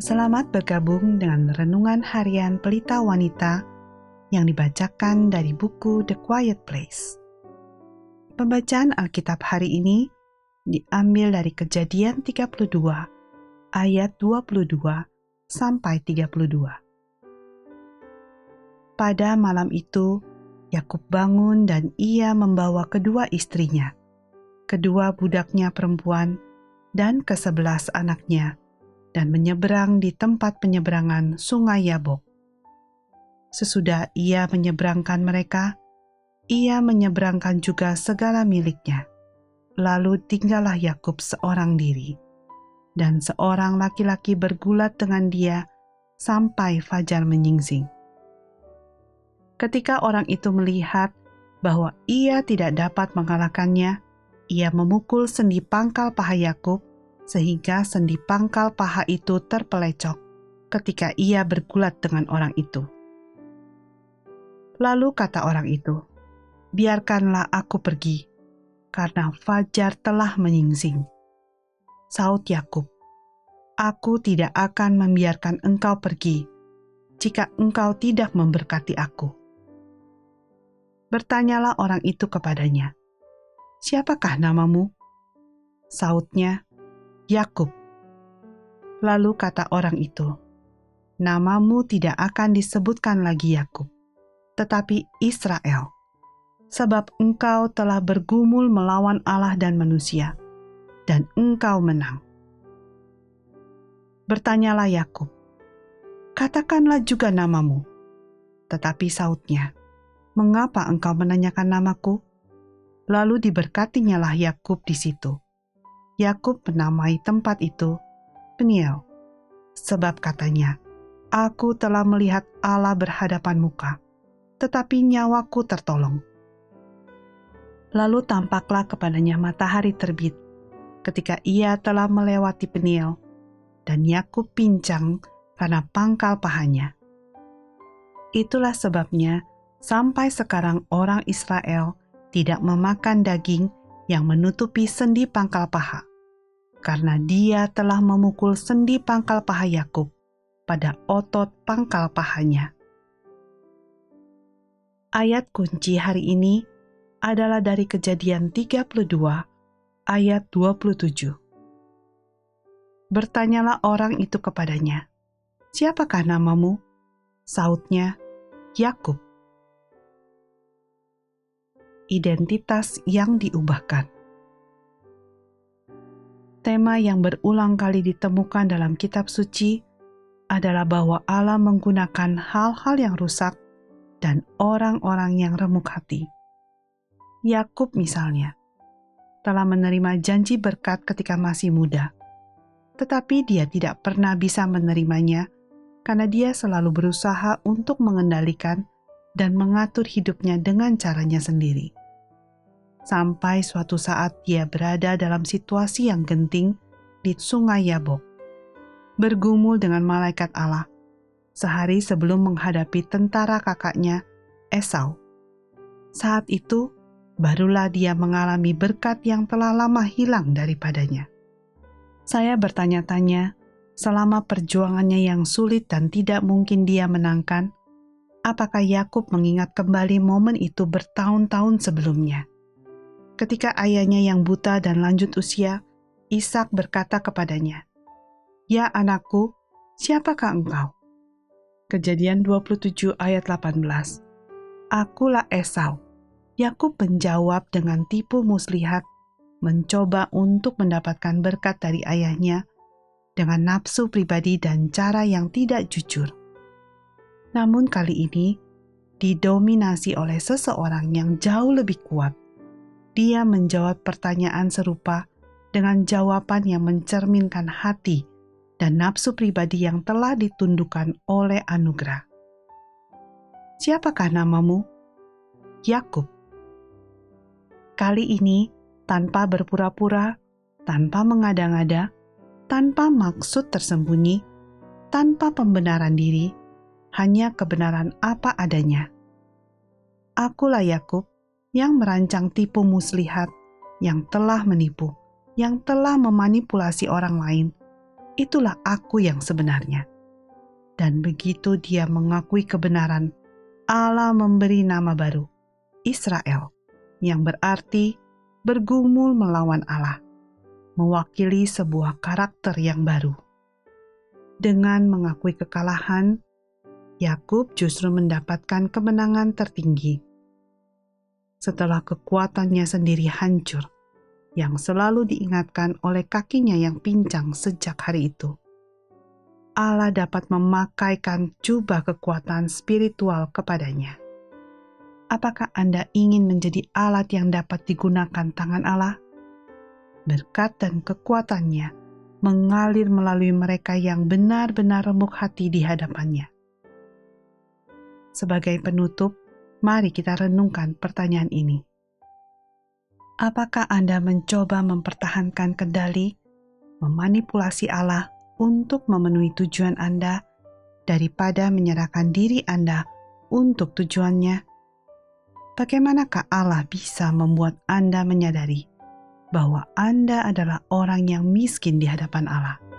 Selamat bergabung dengan renungan harian Pelita Wanita yang dibacakan dari buku The Quiet Place. Pembacaan Alkitab hari ini diambil dari Kejadian 32 ayat 22 sampai 32. Pada malam itu, Yakub bangun dan ia membawa kedua istrinya, kedua budaknya perempuan, dan kesebelas anaknya dan menyeberang di tempat penyeberangan Sungai Yabok. Sesudah ia menyeberangkan mereka, ia menyeberangkan juga segala miliknya. Lalu tinggallah Yakub seorang diri, dan seorang laki-laki bergulat dengan dia sampai fajar menyingsing. Ketika orang itu melihat bahwa ia tidak dapat mengalahkannya, ia memukul sendi pangkal paha Yakub sehingga sendi pangkal paha itu terpelecok ketika ia bergulat dengan orang itu. Lalu kata orang itu, "Biarkanlah aku pergi, karena fajar telah menyingsing." Saud Yakub, "Aku tidak akan membiarkan engkau pergi jika engkau tidak memberkati aku." Bertanyalah orang itu kepadanya, "Siapakah namamu?" Sautnya, Yakub. Lalu kata orang itu, "Namamu tidak akan disebutkan lagi Yakub, tetapi Israel, sebab engkau telah bergumul melawan Allah dan manusia, dan engkau menang." Bertanyalah Yakub, "Katakanlah juga namamu." Tetapi sautnya, "Mengapa engkau menanyakan namaku?" Lalu diberkatinyalah Yakub di situ Yakub menamai tempat itu Peniel, sebab katanya, Aku telah melihat Allah berhadapan muka, tetapi nyawaku tertolong. Lalu tampaklah kepadanya matahari terbit ketika ia telah melewati Peniel, dan Yakub pincang karena pangkal pahanya. Itulah sebabnya sampai sekarang orang Israel tidak memakan daging yang menutupi sendi pangkal paha karena dia telah memukul sendi pangkal paha Yakub pada otot pangkal pahanya. Ayat kunci hari ini adalah dari Kejadian 32 ayat 27. Bertanyalah orang itu kepadanya, "Siapakah namamu?" Sautnya, "Yakub." Identitas yang diubahkan tema yang berulang kali ditemukan dalam kitab suci adalah bahwa Allah menggunakan hal-hal yang rusak dan orang-orang yang remuk hati. Yakub misalnya telah menerima janji berkat ketika masih muda, tetapi dia tidak pernah bisa menerimanya karena dia selalu berusaha untuk mengendalikan dan mengatur hidupnya dengan caranya sendiri sampai suatu saat dia berada dalam situasi yang genting di Sungai Yabok, bergumul dengan malaikat Allah sehari sebelum menghadapi tentara kakaknya Esau. Saat itu, barulah dia mengalami berkat yang telah lama hilang daripadanya. Saya bertanya-tanya, selama perjuangannya yang sulit dan tidak mungkin dia menangkan, apakah Yakub mengingat kembali momen itu bertahun-tahun sebelumnya? Ketika ayahnya yang buta dan lanjut usia, Ishak berkata kepadanya, "Ya anakku, siapakah engkau?" Kejadian 27 ayat 18. Akulah Esau. Yakub menjawab dengan tipu muslihat, mencoba untuk mendapatkan berkat dari ayahnya dengan nafsu pribadi dan cara yang tidak jujur. Namun kali ini didominasi oleh seseorang yang jauh lebih kuat, dia menjawab pertanyaan serupa dengan jawaban yang mencerminkan hati dan nafsu pribadi yang telah ditundukkan oleh anugerah. Siapakah namamu? Yakub. Kali ini, tanpa berpura-pura, tanpa mengada-ngada, tanpa maksud tersembunyi, tanpa pembenaran diri, hanya kebenaran apa adanya. Akulah Yakub, yang merancang tipu muslihat, yang telah menipu, yang telah memanipulasi orang lain, itulah aku yang sebenarnya. Dan begitu dia mengakui kebenaran, Allah memberi nama baru, Israel, yang berarti bergumul melawan Allah, mewakili sebuah karakter yang baru. Dengan mengakui kekalahan, Yakub justru mendapatkan kemenangan tertinggi. Setelah kekuatannya sendiri hancur, yang selalu diingatkan oleh kakinya yang pincang sejak hari itu. Allah dapat memakaikan jubah kekuatan spiritual kepadanya. Apakah Anda ingin menjadi alat yang dapat digunakan tangan Allah? Berkat dan kekuatannya mengalir melalui mereka yang benar-benar remuk hati di hadapannya. Sebagai penutup, mari kita renungkan pertanyaan ini. Apakah Anda mencoba mempertahankan kendali, memanipulasi Allah untuk memenuhi tujuan Anda daripada menyerahkan diri Anda untuk tujuannya? Bagaimanakah Allah bisa membuat Anda menyadari bahwa Anda adalah orang yang miskin di hadapan Allah.